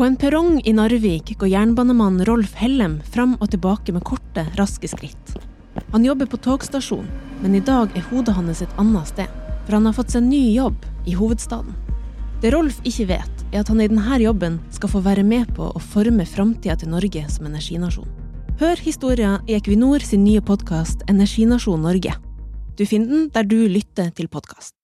På en perrong i Narvik går jernbanemannen Rolf Hellem fram og tilbake med korte, raske skritt. Han jobber på togstasjon, men i dag er hodet hans et annet sted. For han har fått seg ny jobb i hovedstaden. Det Rolf ikke vet, er at han i denne jobben skal få være med på å forme framtida til Norge som energinasjon. Hør historien i Equinor sin nye podkast Energinasjon Norge. Du finner den der du lytter til podkast.